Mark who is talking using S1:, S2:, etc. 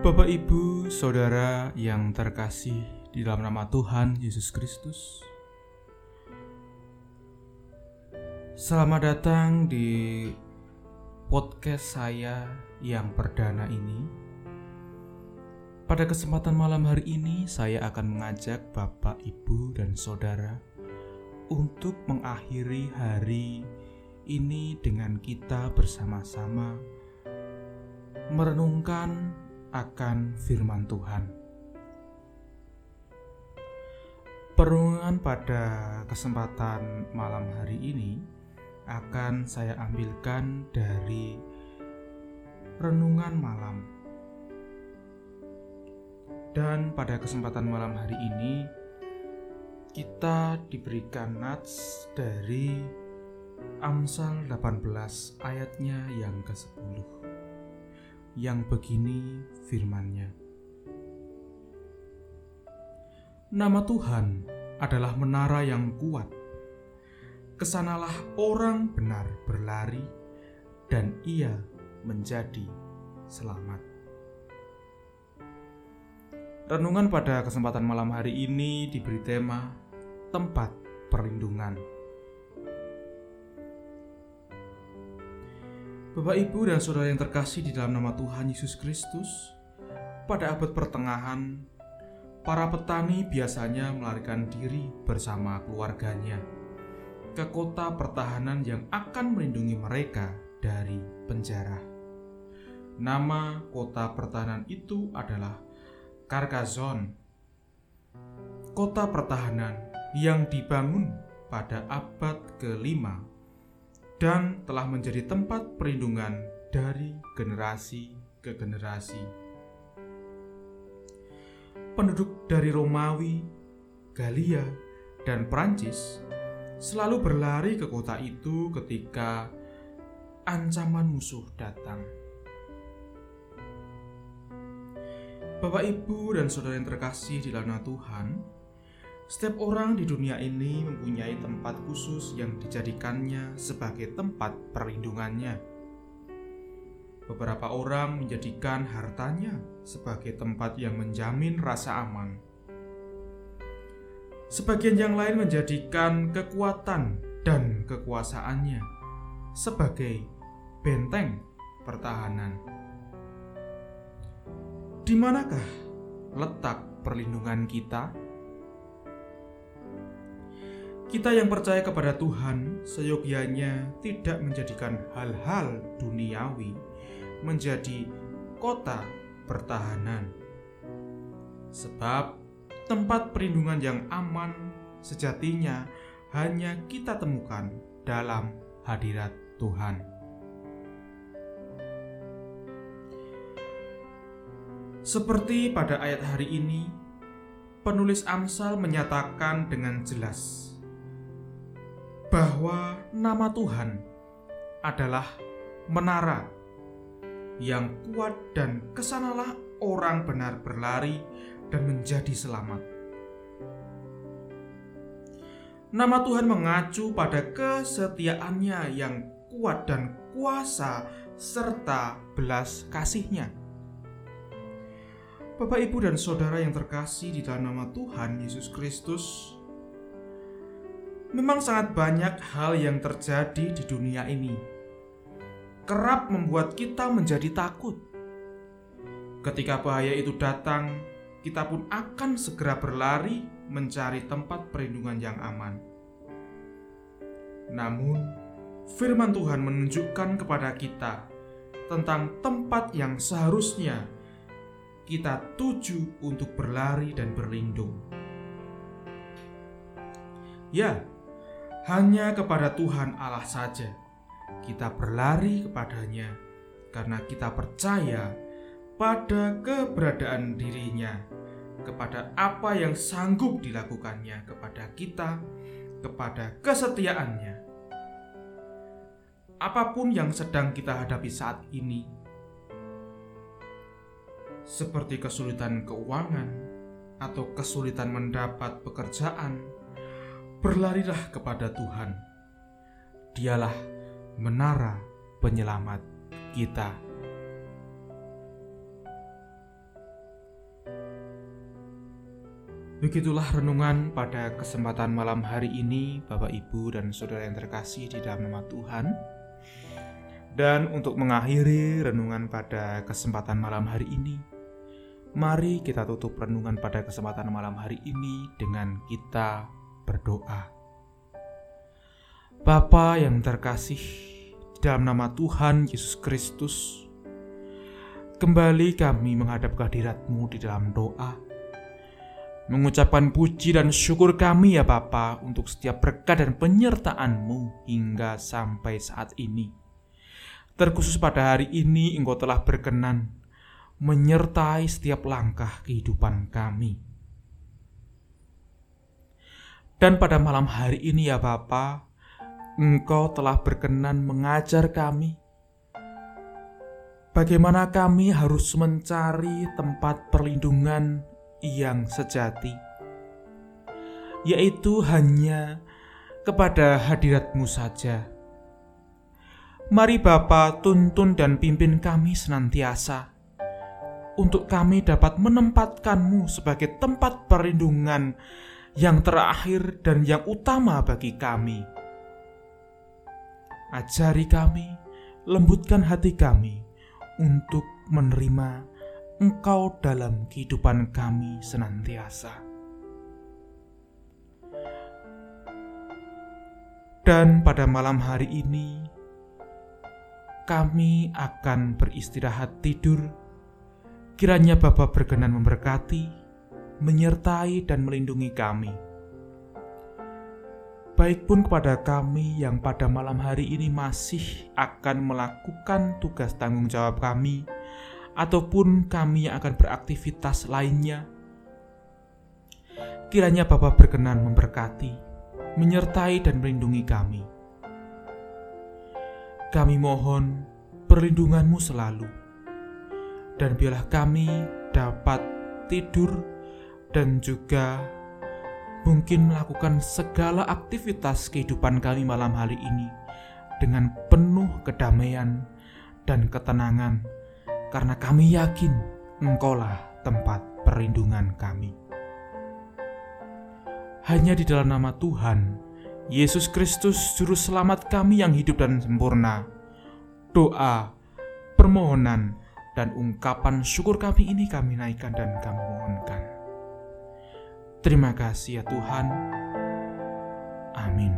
S1: Bapak, Ibu, Saudara yang terkasih di dalam nama Tuhan Yesus Kristus. Selamat datang di podcast saya yang perdana ini. Pada kesempatan malam hari ini, saya akan mengajak Bapak, Ibu, dan Saudara untuk mengakhiri hari ini dengan kita bersama-sama merenungkan akan firman Tuhan. Perenungan pada kesempatan malam hari ini akan saya ambilkan dari renungan malam. Dan pada kesempatan malam hari ini kita diberikan nats dari Amsal 18 ayatnya yang ke-10 yang begini firmannya. Nama Tuhan adalah menara yang kuat. Ke sanalah orang benar berlari dan ia menjadi selamat. Renungan pada kesempatan malam hari ini diberi tema tempat perlindungan. Bapak, Ibu, dan saudara yang terkasih di dalam nama Tuhan Yesus Kristus, pada abad pertengahan, para petani biasanya melarikan diri bersama keluarganya ke kota pertahanan yang akan melindungi mereka dari penjara. Nama kota pertahanan itu adalah Carcassonne. Kota pertahanan yang dibangun pada abad kelima dan telah menjadi tempat perlindungan dari generasi ke generasi. Penduduk dari Romawi, Galia, dan Prancis selalu berlari ke kota itu ketika ancaman musuh datang. Bapak, Ibu, dan saudara yang terkasih di dalam Tuhan, setiap orang di dunia ini mempunyai tempat khusus yang dijadikannya sebagai tempat perlindungannya. Beberapa orang menjadikan hartanya sebagai tempat yang menjamin rasa aman. Sebagian yang lain menjadikan kekuatan dan kekuasaannya sebagai benteng pertahanan. Di manakah letak perlindungan kita? Kita yang percaya kepada Tuhan seyogyanya tidak menjadikan hal-hal duniawi menjadi kota pertahanan. Sebab tempat perlindungan yang aman sejatinya hanya kita temukan dalam hadirat Tuhan. Seperti pada ayat hari ini, penulis Amsal menyatakan dengan jelas bahwa nama Tuhan adalah menara yang kuat dan ke sanalah orang benar berlari dan menjadi selamat. Nama Tuhan mengacu pada kesetiaannya yang kuat dan kuasa serta belas kasihnya. Bapak, Ibu, dan Saudara yang terkasih di dalam nama Tuhan Yesus Kristus, Memang sangat banyak hal yang terjadi di dunia ini. Kerap membuat kita menjadi takut. Ketika bahaya itu datang, kita pun akan segera berlari mencari tempat perlindungan yang aman. Namun, firman Tuhan menunjukkan kepada kita tentang tempat yang seharusnya kita tuju untuk berlari dan berlindung. Ya, hanya kepada Tuhan Allah saja kita berlari kepadanya karena kita percaya pada keberadaan dirinya, kepada apa yang sanggup dilakukannya kepada kita, kepada kesetiaannya. Apa pun yang sedang kita hadapi saat ini, seperti kesulitan keuangan atau kesulitan mendapat pekerjaan, berlarilah kepada Tuhan. Dialah menara penyelamat kita. Begitulah renungan pada kesempatan malam hari ini, Bapak, Ibu, dan saudara yang terkasih di dalam nama Tuhan. Dan untuk mengakhiri renungan pada kesempatan malam hari ini, mari kita tutup renungan pada kesempatan malam hari ini dengan kita berdoa. Bapa yang terkasih, dalam nama Tuhan Yesus Kristus, kembali kami menghadap kehadiratmu di dalam doa mengucapkan puji dan syukur kami ya Bapa untuk setiap berkat dan penyertaan-Mu hingga sampai saat ini. Terkhusus pada hari ini Engkau telah berkenan menyertai setiap langkah kehidupan kami. Dan pada malam hari ini ya Bapa, Engkau telah berkenan mengajar kami bagaimana kami harus mencari tempat perlindungan yang sejati, yaitu hanya kepada hadiratmu saja. Mari Bapa tuntun dan pimpin kami senantiasa, untuk kami dapat menempatkanmu sebagai tempat perlindungan yang terakhir dan yang utama bagi kami. Ajari kami, lembutkan hati kami untuk menerima Engkau dalam kehidupan kami senantiasa. Dan pada malam hari ini, kami akan beristirahat tidur. Kiranya Bapa berkenan memberkati, menyertai, dan melindungi kami. Baik pun kepada kami yang pada malam hari ini masih akan melakukan tugas tanggung jawab kami ataupun kami yang akan beraktivitas lainnya. Kiranya Bapa berkenan memberkati, menyertai dan melindungi kami. Kami mohon perlindunganmu selalu, dan biarlah kami dapat tidur dan juga mungkin melakukan segala aktivitas kehidupan kami malam hari ini dengan penuh kedamaian dan ketenangan karena kami yakin Engkaulah tempat perlindungan kami. Hanya di dalam nama Tuhan, Yesus Kristus Juru Selamat kami yang hidup dan sempurna, doa, permohonan, dan ungkapan syukur kami ini kami naikkan dan kami mohonkan. Terima kasih ya Tuhan. Amin.